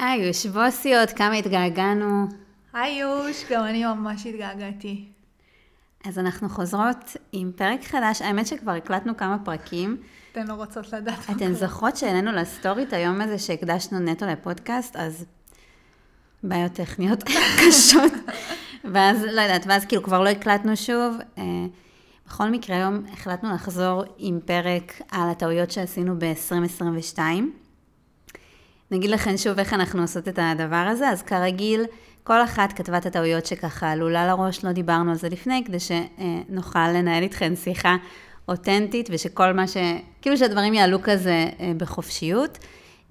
היי, יושבוסיות, כמה התגעגענו. היי יוש, גם אני ממש התגעגעתי. אז אנחנו חוזרות עם פרק חדש, האמת שכבר הקלטנו כמה פרקים. אתן לא רוצות לדעת אתן זוכרות שהעלינו לסטורי את היום הזה שהקדשנו נטו לפודקאסט, אז בעיות טכניות קשות. ואז, לא יודעת, ואז כאילו כבר לא הקלטנו שוב. אה, בכל מקרה, היום החלטנו לחזור עם פרק על הטעויות שעשינו ב-2022. נגיד לכם שוב איך אנחנו עושות את הדבר הזה, אז כרגיל, כל אחת כתבה את הטעויות שככה עלולה לראש, לא דיברנו על זה לפני, כדי שנוכל לנהל איתכן שיחה אותנטית, ושכל מה ש... כאילו שהדברים יעלו כזה אה, בחופשיות,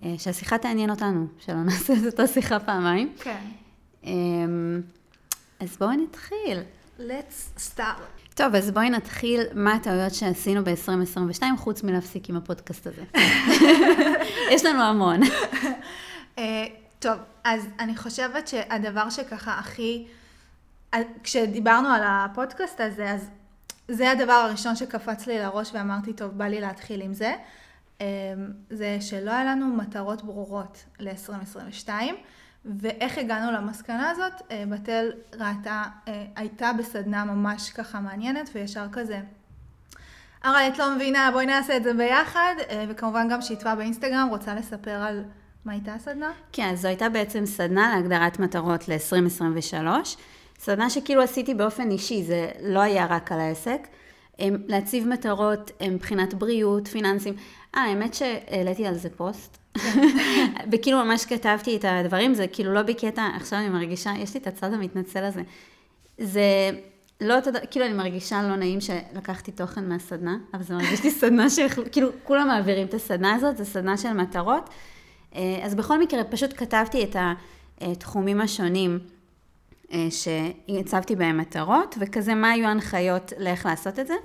אה, שהשיחה תעניין אותנו, שלא נעשה את אותה שיחה פעמיים. כן. אמ, אז בואו נתחיל. let's start. טוב, אז בואי נתחיל מה הטעויות שעשינו ב-2022, חוץ מלהפסיק עם הפודקאסט הזה. יש לנו המון. Uh, טוב, אז אני חושבת שהדבר שככה הכי... כשדיברנו על הפודקאסט הזה, אז זה הדבר הראשון שקפץ לי לראש ואמרתי, טוב, בא לי להתחיל עם זה. Um, זה שלא היה לנו מטרות ברורות ל-2022. ואיך הגענו למסקנה הזאת? אה, בתל ראתה, אה, הייתה בסדנה ממש ככה מעניינת, וישר כזה. אמרה את לא מבינה, בואי נעשה את זה ביחד, אה, וכמובן גם שיתפה באינסטגרם, רוצה לספר על מה הייתה הסדנה? כן, זו הייתה בעצם סדנה להגדרת מטרות ל-2023. סדנה שכאילו עשיתי באופן אישי, זה לא היה רק על העסק. להציב מטרות מבחינת בריאות, פיננסים. אה, האמת שהעליתי על זה פוסט, וכאילו ממש כתבתי את הדברים, זה כאילו לא בקטע, עכשיו אני מרגישה, יש לי את הצד המתנצל הזה. זה לא אותו דבר, כאילו אני מרגישה לא נעים שלקחתי תוכן מהסדנה, אבל זה מרגיש לי סדנה שכאילו כולם מעבירים את הסדנה הזאת, זו סדנה של מטרות. אה, אז בכל מקרה, פשוט כתבתי את התחומים השונים אה, שהצבתי בהם מטרות, וכזה מה היו ההנחיות לאיך לעשות את זה.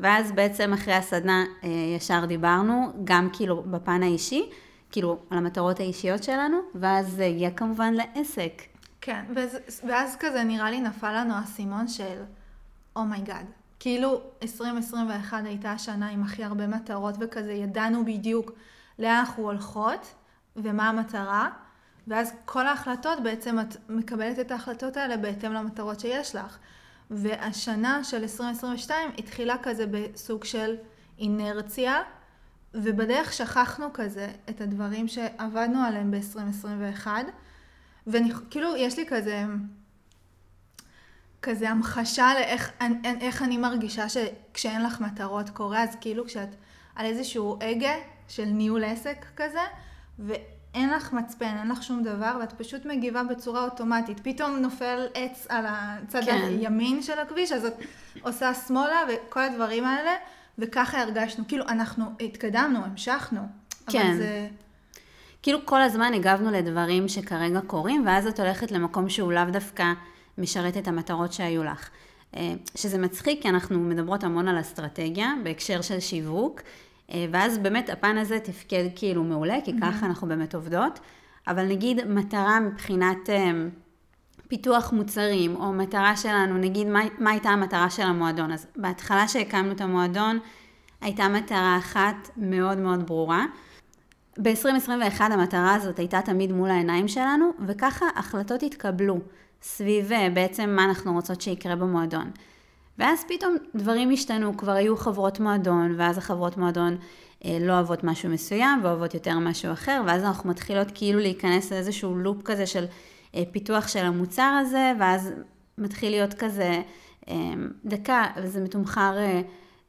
ואז בעצם אחרי הסדנה אה, ישר דיברנו, גם כאילו בפן האישי, כאילו, על המטרות האישיות שלנו, ואז זה יהיה כמובן לעסק. כן, ואז, ואז כזה נראה לי נפל לנו האסימון של אומייגאד. Oh כאילו 2021 הייתה השנה עם הכי הרבה מטרות וכזה ידענו בדיוק לאן אנחנו הולכות ומה המטרה, ואז כל ההחלטות בעצם את מקבלת את ההחלטות האלה בהתאם למטרות שיש לך. והשנה של 2022 התחילה כזה בסוג של אינרציה, ובדרך שכחנו כזה את הדברים שעבדנו עליהם ב-2021, וכאילו יש לי כזה, כזה המחשה לאיך איך אני מרגישה שכשאין לך מטרות קורה, אז כאילו כשאת על איזשהו הגה של ניהול עסק כזה, ואין לך מצפן, אין לך שום דבר, ואת פשוט מגיבה בצורה אוטומטית. פתאום נופל עץ על הצד כן. הימין של הכביש, אז את עושה שמאלה וכל הדברים האלה. וככה הרגשנו, כאילו אנחנו התקדמנו, המשכנו. כן. אבל זה... כאילו כל הזמן הגבנו לדברים שכרגע קורים, ואז את הולכת למקום שהוא לאו דווקא משרת את המטרות שהיו לך. אה, שזה מצחיק, כי אנחנו מדברות המון על אסטרטגיה, בהקשר של שיווק, אה, ואז באמת הפן הזה תפקד כאילו מעולה, כי ככה mm-hmm. אנחנו באמת עובדות, אבל נגיד מטרה מבחינת אה, פיתוח מוצרים, או מטרה שלנו, נגיד מה, מה הייתה המטרה של המועדון. אז בהתחלה שהקמנו את המועדון, הייתה מטרה אחת מאוד מאוד ברורה. ב-2021 המטרה הזאת הייתה תמיד מול העיניים שלנו, וככה החלטות התקבלו סביב אה, בעצם מה אנחנו רוצות שיקרה במועדון. ואז פתאום דברים השתנו, כבר היו חברות מועדון, ואז החברות מועדון אה, לא אוהבות משהו מסוים, ואוהבות יותר משהו אחר, ואז אנחנו מתחילות כאילו להיכנס לאיזשהו לופ כזה של פיתוח של המוצר הזה, ואז מתחיל להיות כזה אה, דקה, וזה מתומחר אה,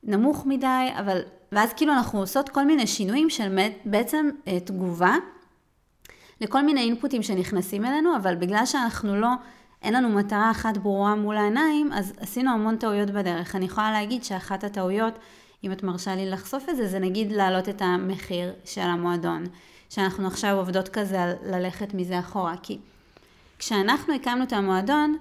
נמוך מדי, אבל, ואז כאילו אנחנו עושות כל מיני שינויים של בעצם תגובה לכל מיני אינפוטים שנכנסים אלינו, אבל בגלל שאנחנו לא, אין לנו מטרה אחת ברורה מול העיניים, אז עשינו המון טעויות בדרך. אני יכולה להגיד שאחת הטעויות, אם את מרשה לי לחשוף את זה, זה נגיד להעלות את המחיר של המועדון. שאנחנו עכשיו עובדות כזה ללכת מזה אחורה, כי כשאנחנו הקמנו את המועדון,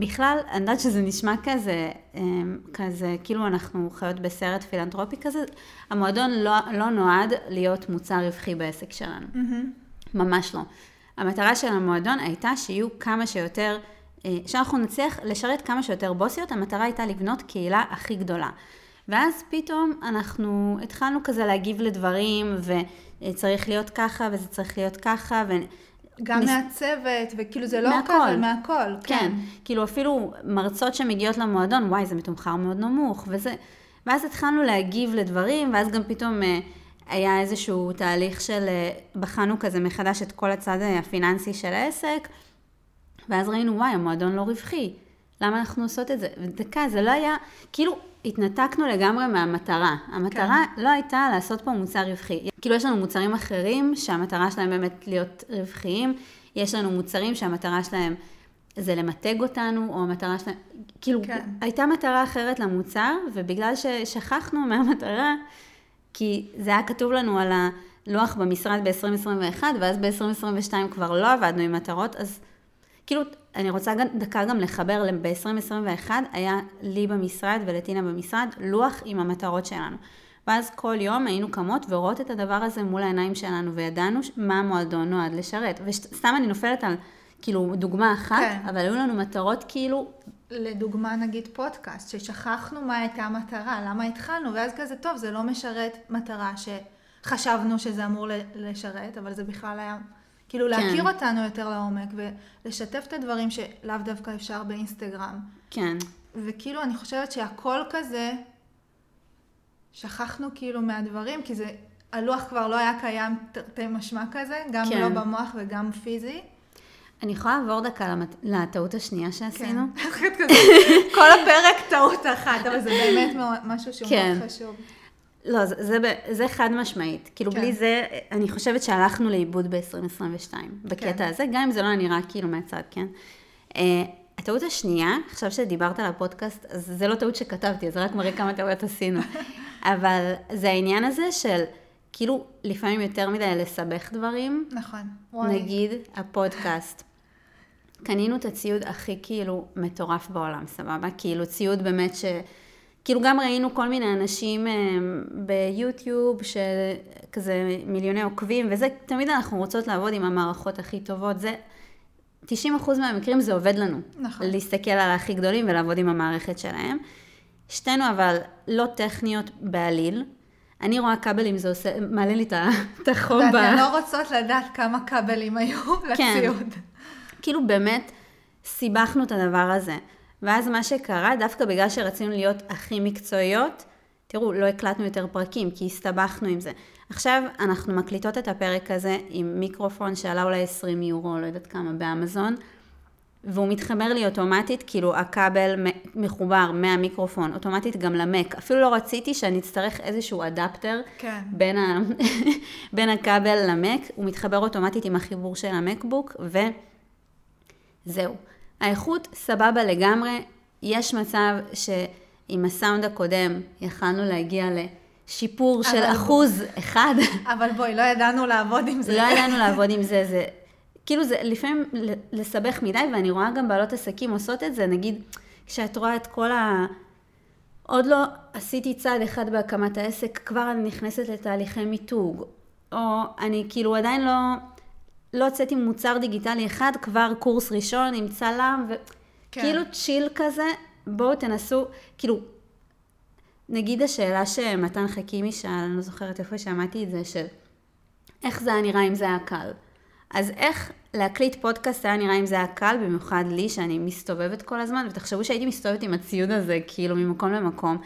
בכלל, אני יודעת שזה נשמע כזה, אמ, כזה, כאילו אנחנו חיות בסרט פילנטרופי כזה, המועדון לא, לא נועד להיות מוצר רווחי בעסק שלנו. Mm-hmm. ממש לא. המטרה של המועדון הייתה שיהיו כמה שיותר, אה, שאנחנו נצליח לשרת כמה שיותר בוסיות, המטרה הייתה לבנות קהילה הכי גדולה. ואז פתאום אנחנו התחלנו כזה להגיב לדברים, וצריך להיות ככה, וזה צריך להיות ככה, ו... גם מס- מהצוות, וכאילו זה לא מהכל. כזה, מהכל. כן, כאילו אפילו מרצות שמגיעות למועדון, וואי, זה מתומחר מאוד נמוך, וזה... ואז התחלנו להגיב לדברים, ואז גם פתאום אה, היה איזשהו תהליך של, אה, בחנו כזה מחדש את כל הצד אה, הפיננסי של העסק, ואז ראינו, וואי, המועדון לא רווחי, למה אנחנו עושות את זה? ודקה, זה לא היה, כאילו, התנתקנו לגמרי מהמטרה. המטרה כן. לא הייתה לעשות פה מוצר רווחי. כאילו, יש לנו מוצרים אחרים שהמטרה שלהם באמת להיות רווחיים, יש לנו מוצרים שהמטרה שלהם זה למתג אותנו, או המטרה שלהם, כאילו, כן. כן. הייתה מטרה אחרת למוצר, ובגלל ששכחנו מהמטרה, כי זה היה כתוב לנו על הלוח במשרד ב-2021, ואז ב-2022 כבר לא עבדנו עם מטרות, אז כאילו, אני רוצה גם, דקה גם לחבר, ב-2021 היה לי במשרד ולטינה במשרד לוח עם המטרות שלנו. ואז כל יום היינו קמות ורואות את הדבר הזה מול העיניים שלנו, וידענו מה המועדון נועד לשרת. וסתם אני נופלת על, כאילו, דוגמה אחת, כן. אבל היו לנו מטרות כאילו, לדוגמה נגיד פודקאסט, ששכחנו מה הייתה המטרה, למה התחלנו, ואז כזה, טוב, זה לא משרת מטרה שחשבנו שזה אמור לשרת, אבל זה בכלל היה, כאילו להכיר כן. אותנו יותר לעומק, ולשתף את הדברים שלאו דווקא אפשר באינסטגרם. כן, וכאילו, אני חושבת שהכל כזה, שכחנו כאילו מהדברים, כי זה, הלוח כבר לא היה קיים תרתי משמע כזה, גם כן. לא במוח וגם פיזי. אני יכולה לעבור דקה למת- לטעות השנייה שעשינו? כן. כל הפרק טעות אחת, אבל זה באמת משהו שהוא כן. מאוד חשוב. לא, זה, זה, זה חד משמעית. כאילו, כן. בלי זה, אני חושבת שהלכנו לאיבוד ב-2022, בקטע כן. הזה, גם אם זה לא נראה כאילו מהצד, כן? Uh, הטעות השנייה, עכשיו שדיברת על הפודקאסט, אז זה לא טעות שכתבתי, זה רק מראה כמה טעויות עשינו. אבל זה העניין הזה של, כאילו, לפעמים יותר מדי לסבך דברים. נכון. וואי. נגיד, הפודקאסט. קנינו את הציוד הכי כאילו מטורף בעולם, סבבה? כאילו ציוד באמת ש... כאילו גם ראינו כל מיני אנשים אה, ביוטיוב שכזה מיליוני עוקבים וזה, תמיד אנחנו רוצות לעבוד עם המערכות הכי טובות, זה 90% מהמקרים זה עובד לנו. נכון. להסתכל על הכי גדולים ולעבוד עם המערכת שלהם. שתינו אבל לא טכניות בעליל. אני רואה כבלים, זה עושה, מעלה לי את החום ב... ואתן לא רוצות לדעת כמה כבלים היו כן. לציוד. כאילו באמת סיבכנו את הדבר הזה. ואז מה שקרה, דווקא בגלל שרצינו להיות הכי מקצועיות, תראו, לא הקלטנו יותר פרקים, כי הסתבכנו עם זה. עכשיו אנחנו מקליטות את הפרק הזה עם מיקרופון שעלה אולי 20 יורו, לא יודעת כמה, באמזון, והוא מתחבר לי אוטומטית, כאילו הכבל מחובר מהמיקרופון, אוטומטית גם למק. אפילו לא רציתי שאני אצטרך איזשהו אדפטר כן. בין, ה... בין הכבל למק, הוא מתחבר אוטומטית עם החיבור של המקבוק, וזהו. האיכות סבבה לגמרי, יש מצב שעם הסאונד הקודם יכלנו להגיע לשיפור של אחוז אחד. אבל בואי, לא ידענו לעבוד עם זה. לא ידענו לעבוד עם זה, זה כאילו זה לפעמים לסבך מדי, ואני רואה גם בעלות עסקים עושות את זה, נגיד, כשאת רואה את כל ה... עוד לא עשיתי צעד אחד בהקמת העסק, כבר אני נכנסת לתהליכי מיתוג, או אני כאילו עדיין לא, לא הוצאתי מוצר דיגיטלי אחד, כבר קורס ראשון עם צלם, כן. וכאילו צ'יל כזה, בואו תנסו, כאילו, נגיד השאלה שמתן חכימי שאל, אני לא זוכרת איפה שמעתי את זה, של איך זה היה נראה אם זה היה קל. אז איך להקליט פודקאסט היה נראה אם זה היה קל, במיוחד לי, שאני מסתובבת כל הזמן, ותחשבו שהייתי מסתובבת עם הציוד הזה, כאילו, ממקום למקום.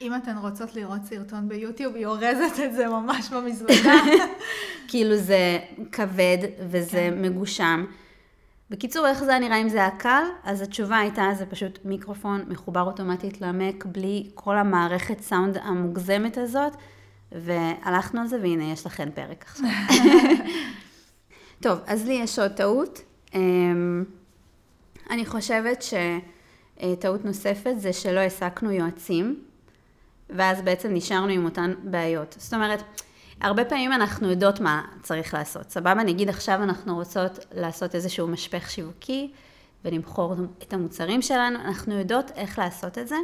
אם אתן רוצות לראות סרטון ביוטיוב, היא אורזת את זה ממש במזוודה. כאילו זה כבד וזה כן. מגושם. בקיצור, איך זה נראה אם זה היה קל? אז התשובה הייתה, זה פשוט מיקרופון מחובר אוטומטית למק, בלי כל המערכת סאונד המוגזמת הזאת, והלכנו על זה, והנה, יש לכם פרק עכשיו. טוב, אז לי יש עוד טעות. אמ, אני חושבת שטעות נוספת זה שלא העסקנו יועצים, ואז בעצם נשארנו עם אותן בעיות. זאת אומרת, הרבה פעמים אנחנו יודעות מה צריך לעשות. סבבה? נגיד עכשיו אנחנו רוצות לעשות איזשהו משפך שיווקי ולמכור את המוצרים שלנו, אנחנו יודעות איך לעשות את זה,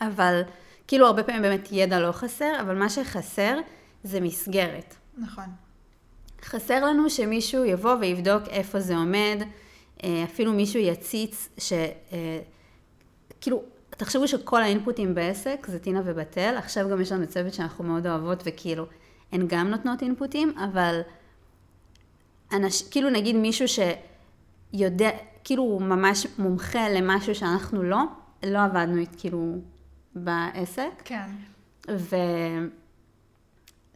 אבל כאילו הרבה פעמים באמת ידע לא חסר, אבל מה שחסר זה מסגרת. נכון. חסר לנו שמישהו יבוא ויבדוק איפה זה עומד, אה, אפילו מישהו יציץ, ש... תחשבו שכל האינפוטים בעסק זה טינה ובתל, עכשיו גם יש לנו צוות שאנחנו מאוד אוהבות וכאילו, הן גם נותנות אינפוטים, אבל אנש, כאילו נגיד מישהו שיודע, כאילו הוא ממש מומחה למשהו שאנחנו לא, לא עבדנו כאילו בעסק. כן. ו...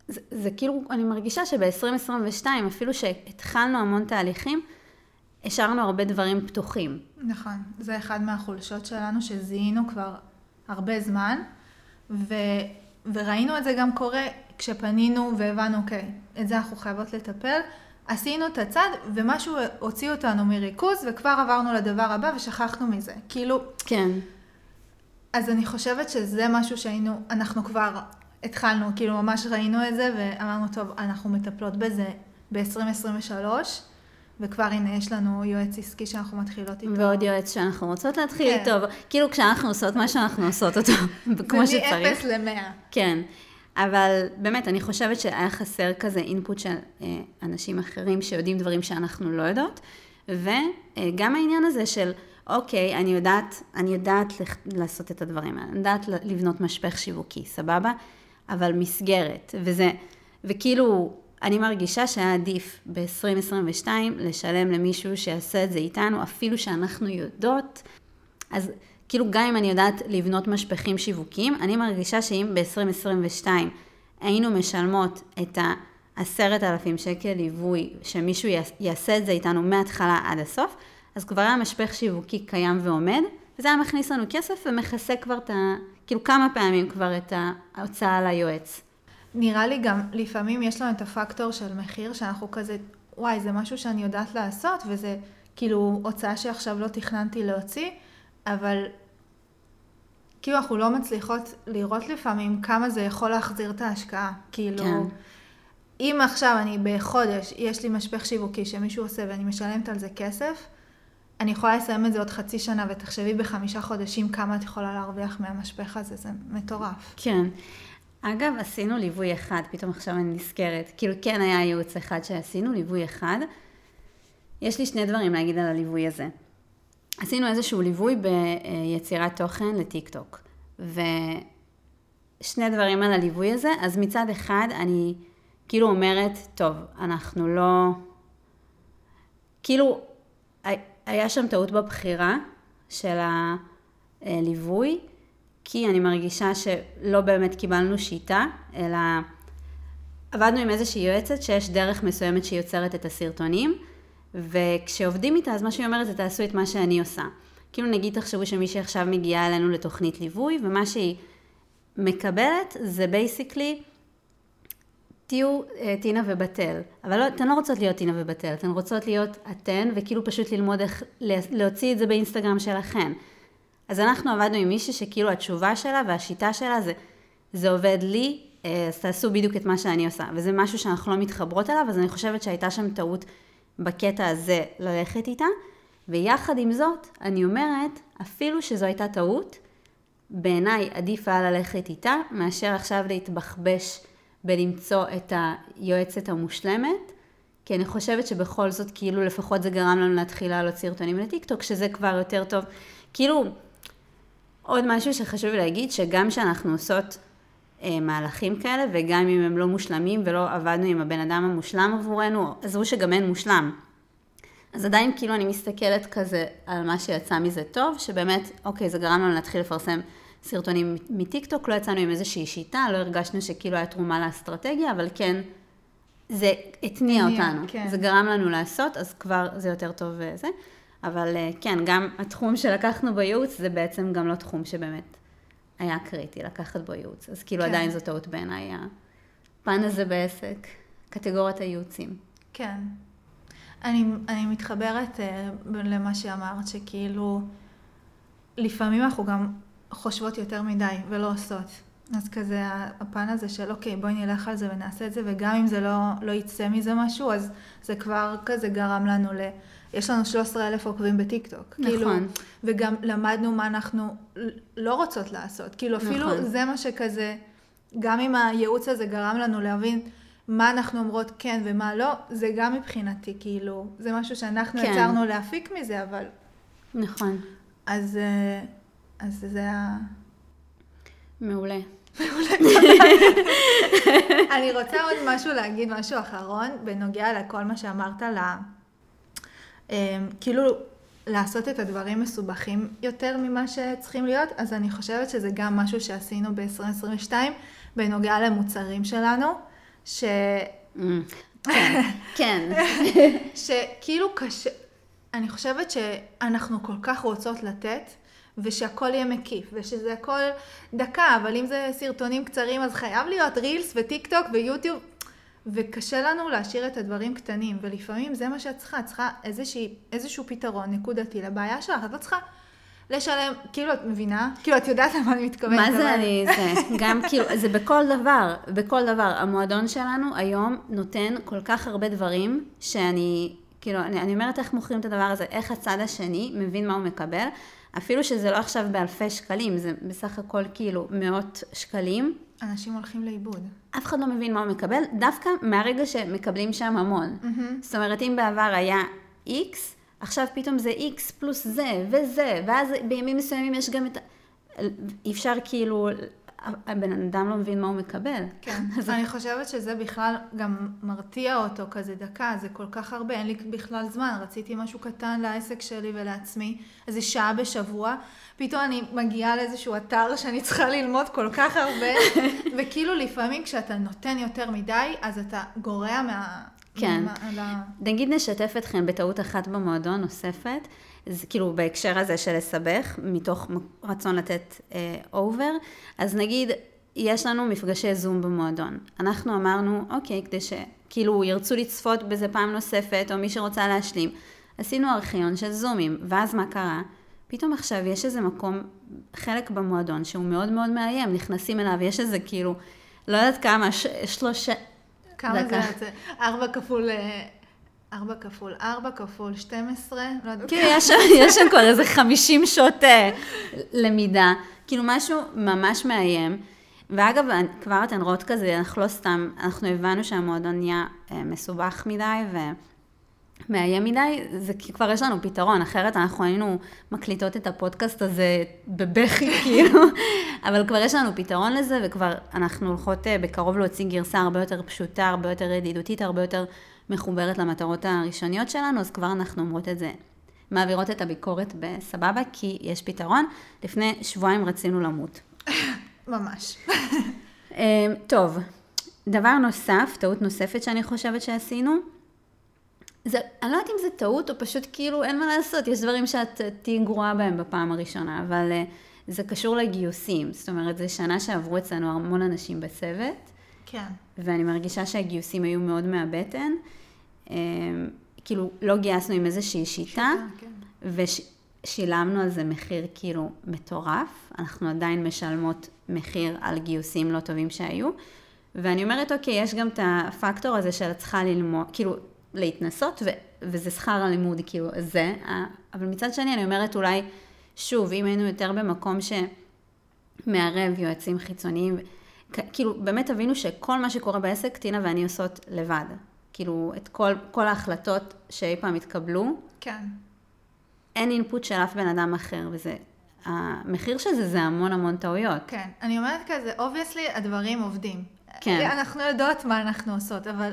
זה, זה כאילו, אני מרגישה שב-2022, אפילו שהתחלנו המון תהליכים, השארנו הרבה דברים פתוחים. נכון, זה אחד מהחולשות שלנו שזיהינו כבר הרבה זמן, ו... וראינו את זה גם קורה כשפנינו והבנו, אוקיי, את זה אנחנו חייבות לטפל. עשינו את הצד, ומשהו הוציא אותנו מריכוז, וכבר עברנו לדבר הבא ושכחנו מזה. כאילו... כן. אז אני חושבת שזה משהו שהיינו, אנחנו כבר התחלנו, כאילו ממש ראינו את זה, ואמרנו, טוב, אנחנו מטפלות בזה ב-2023, וכבר הנה יש לנו יועץ עסקי שאנחנו מתחילות איתו. ועוד יועץ שאנחנו רוצות להתחיל כן. איתו, כאילו כשאנחנו עושות מה שאנחנו עושות אותו, כמו שצריך. זה מ-0 ל-100. כן, אבל באמת, אני חושבת שהיה חסר כזה אינפוט של אה, אנשים אחרים שיודעים דברים שאנחנו לא יודעות, וגם העניין הזה של, אוקיי, אני יודעת, אני יודעת לעשות את הדברים האלה, אני יודעת לבנות משפך שיווקי, סבבה? אבל מסגרת, וזה, וכאילו, אני מרגישה שהיה עדיף ב-2022 לשלם למישהו שיעשה את זה איתנו, אפילו שאנחנו יודעות, אז כאילו גם אם אני יודעת לבנות משפכים שיווקיים, אני מרגישה שאם ב-2022 היינו משלמות את העשרת אלפים שקל ליווי, שמישהו יעשה את זה איתנו מההתחלה עד הסוף, אז כבר היה משפך שיווקי קיים ועומד, וזה היה מכניס לנו כסף ומכסה כבר את ה... כאילו כמה פעמים כבר את ההוצאה ליועץ. נראה לי גם, לפעמים יש לנו את הפקטור של מחיר, שאנחנו כזה, וואי, זה משהו שאני יודעת לעשות, וזה כאילו הוצאה שעכשיו לא תכננתי להוציא, אבל כאילו אנחנו לא מצליחות לראות לפעמים כמה זה יכול להחזיר את ההשקעה. כאילו, כן. אם עכשיו אני בחודש, יש לי משפך שיווקי שמישהו עושה ואני משלמת על זה כסף, אני יכולה לסיים את זה עוד חצי שנה, ותחשבי בחמישה חודשים כמה את יכולה להרוויח מהמשפך הזה, זה מטורף. כן. אגב, עשינו ליווי אחד, פתאום עכשיו אני נזכרת. כאילו, כן היה ייעוץ אחד שעשינו, ליווי אחד. יש לי שני דברים להגיד על הליווי הזה. עשינו איזשהו ליווי ביצירת תוכן לטיק טוק. ושני דברים על הליווי הזה, אז מצד אחד אני כאילו אומרת, טוב, אנחנו לא... כאילו, היה שם טעות בבחירה של הליווי, כי אני מרגישה שלא באמת קיבלנו שיטה, אלא עבדנו עם איזושהי יועצת שיש דרך מסוימת שהיא יוצרת את הסרטונים, וכשעובדים איתה, אז מה שהיא אומרת זה תעשו את מה שאני עושה. כאילו נגיד תחשבו שמישהי עכשיו מגיעה אלינו לתוכנית ליווי, ומה שהיא מקבלת זה בייסיקלי תהיו אה, טינה ובתל, אבל לא, אתן לא רוצות להיות טינה ובתל, אתן רוצות להיות אתן וכאילו פשוט ללמוד איך להוציא את זה באינסטגרם שלכן. אז אנחנו עבדנו עם מישהי שכאילו התשובה שלה והשיטה שלה זה, זה עובד לי, אה, אז תעשו בדיוק את מה שאני עושה, וזה משהו שאנחנו לא מתחברות אליו, אז אני חושבת שהייתה שם טעות בקטע הזה ללכת איתה, ויחד עם זאת, אני אומרת, אפילו שזו הייתה טעות, בעיניי עדיף היה ללכת איתה, מאשר עכשיו להתבחבש בלמצוא את היועצת המושלמת, כי אני חושבת שבכל זאת, כאילו לפחות זה גרם לנו להתחיל לעלות סרטונים לטיקטוק, שזה כבר יותר טוב. כאילו, עוד משהו שחשוב להגיד, שגם כשאנחנו עושות אה, מהלכים כאלה, וגם אם הם לא מושלמים ולא עבדנו עם הבן אדם המושלם עבורנו, עזבו שגם אין מושלם. אז עדיין כאילו אני מסתכלת כזה על מה שיצא מזה טוב, שבאמת, אוקיי, זה גרם לנו להתחיל לפרסם סרטונים מטיקטוק, לא יצאנו עם איזושהי שיטה, לא הרגשנו שכאילו היה תרומה לאסטרטגיה, אבל כן, זה התניע אותנו. כן. זה גרם לנו לעשות, אז כבר זה יותר טוב וזה. אבל אה, כן, גם התחום שלקחנו בייעוץ, זה בעצם גם לא תחום שבאמת היה קריטי לקחת בו ייעוץ. אז כאילו כן. עדיין זו טעות בעיניי, הפן הזה בעסק, קטגוריית הייעוצים. כן. אני, אני מתחברת uh, למה שאמרת, שכאילו, לפעמים אנחנו גם חושבות יותר מדי ולא עושות. אז כזה הפן הזה של אוקיי בואי נלך על זה ונעשה את זה וגם אם זה לא, לא יצא מזה משהו אז זה כבר כזה גרם לנו ל... יש לנו 13 אלף עוקבים בטיק טוק. נכון. כאילו, וגם למדנו מה אנחנו לא רוצות לעשות. כאילו אפילו נכון. זה מה שכזה, גם אם הייעוץ הזה גרם לנו להבין מה אנחנו אומרות כן ומה לא, זה גם מבחינתי כאילו, זה משהו שאנחנו כן. יצרנו להפיק מזה אבל... נכון. אז... אה, אז זה היה... מעולה. אני רוצה עוד משהו להגיד, משהו אחרון, בנוגע לכל מה שאמרת ל... אמ, כאילו, לעשות את הדברים מסובכים יותר ממה שצריכים להיות, אז אני חושבת שזה גם משהו שעשינו ב-2022 בנוגע למוצרים שלנו, ש... Mm. כן, כן. שכאילו קשה, אני חושבת שאנחנו כל כך רוצות לתת, ושהכל יהיה מקיף, ושזה הכל דקה, אבל אם זה סרטונים קצרים אז חייב להיות רילס וטיק טוק ויוטיוב, וקשה לנו להשאיר את הדברים קטנים, ולפעמים זה מה שאת צריכה, את צריכה איזושהי, איזשהו פתרון נקודתי לבעיה שלך, את לא צריכה לשלם, כאילו את מבינה? כאילו את יודעת למה אני מתכוונת. מה זה אני, זה גם כאילו, זה בכל דבר, בכל דבר. המועדון שלנו היום נותן כל כך הרבה דברים, שאני, כאילו, אני, אני אומרת איך מוכרים את הדבר הזה, איך הצד השני מבין מה הוא מקבל. אפילו שזה לא עכשיו באלפי שקלים, זה בסך הכל כאילו מאות שקלים. אנשים הולכים לאיבוד. אף אחד לא מבין מה הוא מקבל, דווקא מהרגע שמקבלים שם המון. Mm-hmm. זאת אומרת, אם בעבר היה X, עכשיו פתאום זה X פלוס זה וזה, ואז בימים מסוימים יש גם את... אפשר כאילו הבן אדם לא מבין מה הוא מקבל. כן, אז אני חושבת שזה בכלל גם מרתיע אותו כזה דקה, זה כל כך הרבה, אין לי בכלל זמן, רציתי משהו קטן לעסק שלי ולעצמי, איזה שעה בשבוע, פתאום אני מגיעה לאיזשהו אתר שאני צריכה ללמוד כל כך הרבה, וכאילו לפעמים כשאתה נותן יותר מדי, אז אתה גורע מה... כן. מה, נגיד נשתף אתכם בטעות אחת במועדון נוספת. זה כאילו בהקשר הזה של לסבך, מתוך רצון לתת אובר, uh, אז נגיד, יש לנו מפגשי זום במועדון. אנחנו אמרנו, אוקיי, כדי שכאילו ירצו לצפות בזה פעם נוספת, או מי שרוצה להשלים. עשינו ארכיון של זומים, ואז מה קרה? פתאום עכשיו יש איזה מקום, חלק במועדון, שהוא מאוד מאוד מאיים, נכנסים אליו, יש איזה כאילו, לא יודעת כמה, ש... שלושה... כמה דקה. זה? ארבע כפול... 4 כפול 4 כפול 12, לא יודעת. כאילו, יש, יש שם כבר איזה 50 שעות אה, למידה. כאילו, משהו ממש מאיים. ואגב, כבר אתן רואות כזה, אנחנו לא סתם, אנחנו הבנו שהמועדון נהיה אה, מסובך מדי ומאיים מדי, זה כי כבר יש לנו פתרון, אחרת אנחנו היינו מקליטות את הפודקאסט הזה בבכי, כאילו, אבל כבר יש לנו פתרון לזה, וכבר אנחנו הולכות אה, בקרוב להוציא גרסה הרבה יותר פשוטה, הרבה יותר ידידותית, הרבה יותר מחוברת למטרות הראשוניות שלנו, אז כבר אנחנו אומרות את זה, מעבירות את הביקורת בסבבה, כי יש פתרון. לפני שבועיים רצינו למות. ממש. אמ, טוב, דבר נוסף, טעות נוספת שאני חושבת שעשינו, זה, אני לא יודעת אם זה טעות או פשוט כאילו אין מה לעשות, יש דברים שאת תהיי גרועה בהם בפעם הראשונה, אבל uh, זה קשור לגיוסים, זאת אומרת, זו שנה שעברו אצלנו המון אנשים בצוות, כן. ואני מרגישה שהגיוסים היו מאוד מהבטן. אמ, כאילו, לא גייסנו עם איזושהי שיטה, שיטה כן. ושילמנו על זה מחיר כאילו מטורף. אנחנו עדיין משלמות מחיר על גיוסים לא טובים שהיו. ואני אומרת, אוקיי, יש גם את הפקטור הזה של צריכה ללמוד, כאילו, להתנסות, ו- וזה שכר הלימוד, כאילו, זה. אבל מצד שני, אני אומרת, אולי, שוב, אם היינו יותר במקום שמערב יועצים חיצוניים, כאילו, באמת תבינו שכל מה שקורה בעסק, טינה ואני עושות לבד. כאילו, את כל, כל ההחלטות שאי פעם התקבלו. כן. אין אינפוט של אף בן אדם אחר, וזה, המחיר של זה זה המון המון טעויות. כן, אני אומרת כזה, אובייסלי הדברים עובדים. כן. אנחנו יודעות מה אנחנו עושות, אבל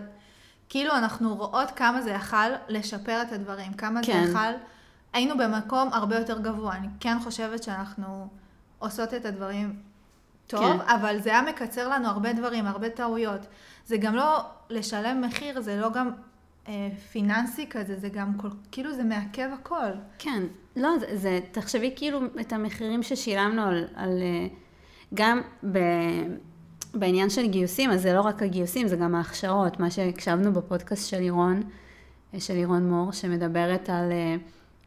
כאילו אנחנו רואות כמה זה יכל לשפר את הדברים, כמה כן. זה יכל, היינו במקום הרבה יותר גבוה. אני כן חושבת שאנחנו עושות את הדברים טוב, כן. אבל זה היה מקצר לנו הרבה דברים, הרבה טעויות. זה גם לא לשלם מחיר, זה לא גם אה, פיננסי כזה, זה גם כל, כאילו זה מעכב הכל. כן, לא, זה, זה, תחשבי כאילו את המחירים ששילמנו על, על אה, גם ב... בעניין של גיוסים, אז זה לא רק הגיוסים, זה גם ההכשרות, מה שהקשבנו בפודקאסט של לירון, אה, של לירון מור, שמדברת על אה,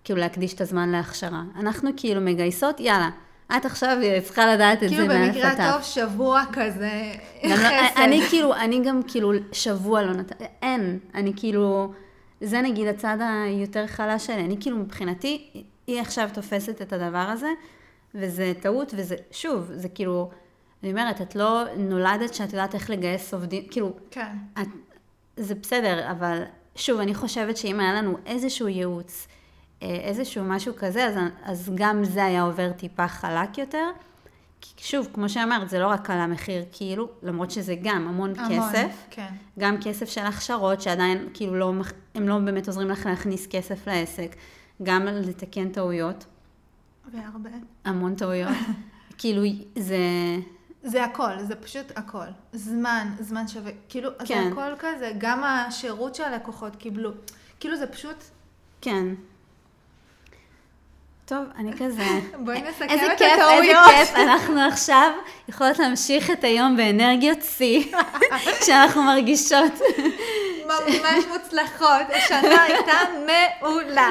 כאילו להקדיש את הזמן להכשרה. אנחנו כאילו מגייסות, יאללה, את עכשיו צריכה לדעת את כאילו זה מאלף עד כאילו במקרה הטוב שבוע כזה לא, חסד. אני כאילו, אני גם כאילו שבוע לא נתן, אין, אני כאילו, זה נגיד הצד היותר חלש שלי, אני כאילו מבחינתי, היא עכשיו תופסת את הדבר הזה, וזה טעות, וזה, שוב, זה כאילו, אני אומרת, את לא נולדת שאת יודעת איך לגייס עובדים, כאילו, כן. את, זה בסדר, אבל שוב, אני חושבת שאם היה לנו איזשהו ייעוץ, אה, איזשהו משהו כזה, אז, אז גם זה היה עובר טיפה חלק יותר, שוב, כמו שאמרת, זה לא רק על המחיר, כאילו, למרות שזה גם המון, המון, כסף, כן. גם כסף של הכשרות, שעדיין, כאילו, לא, הם לא באמת עוזרים לך להכניס כסף לעסק, גם לתקן טעויות, והרבה. המון טעויות. כאילו, זה... זה הכל, זה פשוט הכל. זמן, זמן שווה, כאילו, כן. זה הכל כזה, גם השירות שהלקוחות קיבלו. כאילו זה פשוט, כן. טוב, אני כזה... בואי נסכם איזה את כיף, איזה הטעויות. כיף, אנחנו עכשיו יכולות להמשיך את היום באנרגיות שיא, כשאנחנו מרגישות. ממש מוצלחות, השנה הייתה מעולה.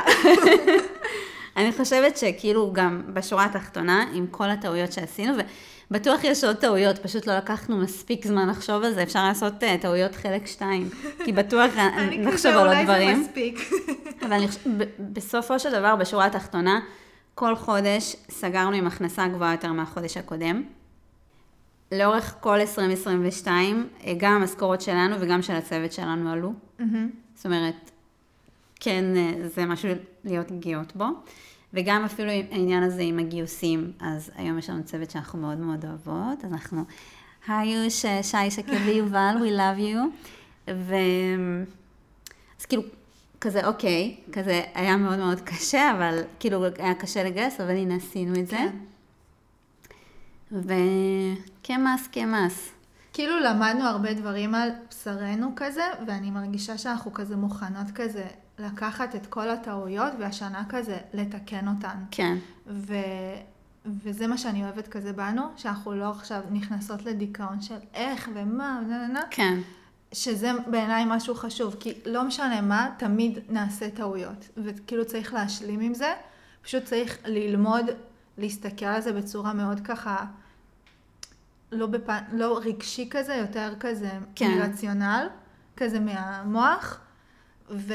אני חושבת שכאילו גם בשורה התחתונה, עם כל הטעויות שעשינו, ובטוח יש עוד טעויות, פשוט לא לקחנו מספיק זמן לחשוב על זה, אפשר לעשות אה, טעויות חלק שתיים, כי בטוח אה, אני נחשוב כזה, על עוד אולי זה דברים. מספיק. אבל אני בסופו של דבר, בשורה התחתונה, כל חודש סגרנו עם הכנסה גבוהה יותר מהחודש הקודם. לאורך כל 2022, אה, גם המשכורות שלנו וגם של הצוות שלנו עלו. מהמם. זאת אומרת, כן, אה, זה משהו להיות גאות בו. וגם אפילו העניין הזה עם הגיוסים, אז היום יש לנו צוות שאנחנו מאוד מאוד אוהבות, אז אנחנו, היי יוש, שי, שקד ויובל, we love you. ו... אז כאילו, כזה אוקיי, כזה היה מאוד מאוד קשה, אבל כאילו היה קשה לגייס, אבל הנה עשינו את זה. כן. וכמס, כמס. כאילו למדנו הרבה דברים על בשרנו כזה, ואני מרגישה שאנחנו כזה מוכנות כזה לקחת את כל הטעויות, והשנה כזה לתקן אותן. כן, ו... וזה מה שאני אוהבת כזה בנו, שאנחנו לא עכשיו נכנסות לדיכאון של איך ומה, נה נה נה, כן, שזה בעיניי משהו חשוב, כי לא משנה מה, תמיד נעשה טעויות, וכאילו צריך להשלים עם זה, פשוט צריך ללמוד להסתכל על זה בצורה מאוד ככה, לא, בפ... לא רגשי כזה, יותר כזה כן. מרציונל, כזה מהמוח, ו...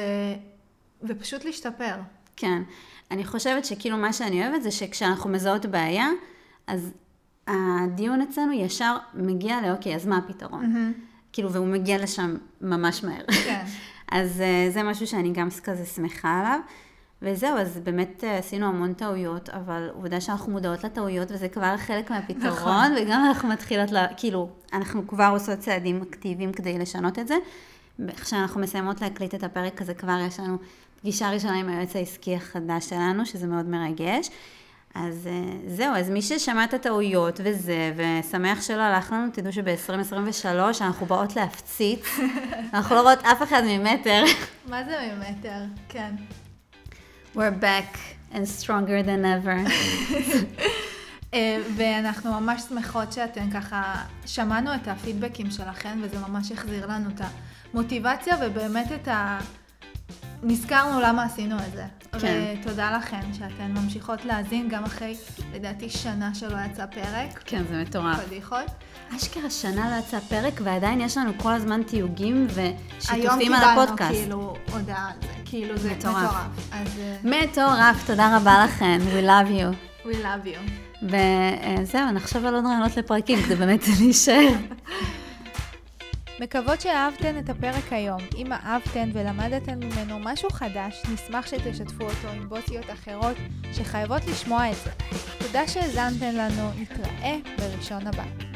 ופשוט להשתפר. כן. אני חושבת שכאילו מה שאני אוהבת זה שכשאנחנו מזהות בעיה, אז הדיון אצלנו ישר מגיע לאוקיי, אז מה הפתרון? כאילו, והוא מגיע לשם ממש מהר. כן. אז אה, זה משהו שאני גם כזה שמחה עליו. וזהו, אז באמת אה, עשינו המון טעויות, אבל עובדה שאנחנו מודעות לטעויות, וזה כבר חלק מהפתרון, נכון. וגם אנחנו מתחילות, לה, כאילו, אנחנו כבר עושות צעדים אקטיביים כדי לשנות את זה. כשאנחנו מסיימות להקליט את הפרק הזה, כבר יש לנו פגישה ראשונה עם היועץ העסקי החדש שלנו, שזה מאוד מרגש. אז אה, זהו, אז מי ששמע את הטעויות וזה, ושמח שלא הלך לנו, תדעו שב-2023 אנחנו באות להפציץ, אנחנו לא רואות אף אחד ממטר. מה זה ממטר? כן. We're back and stronger than ever. אה, ואנחנו ממש שמחות שאתן ככה, שמענו את הפידבקים שלכם, וזה ממש החזיר לנו את המוטיבציה, ובאמת את ה... נזכרנו למה עשינו את זה. כן. ותודה לכן שאתן ממשיכות להאזין, גם אחרי, לדעתי, שנה שלא יצא פרק. כן, זה מטורף. פדיחות. אשכרה שנה לא יצא פרק, ועדיין יש לנו כל הזמן תיוגים היום ושיתופים על קיבלנו הפודקאסט. כאילו הודעה על זה, כאילו זה מטורף. מטורף. אז אה, מטורף, תודה רבה לכן, we love you. we love you. וזהו, נחשוב על עוד רעיונות לפרקים, כדי באמת להישאר. מקוות שאהבתן את הפרק היום. אם אהבתן ולמדתן ממנו משהו חדש, נשמח שתשתפו אותו עם בוסיות אחרות שחייבות לשמוע את זה. תודה שהאזנתן לנו, נתראה בראשון הבא.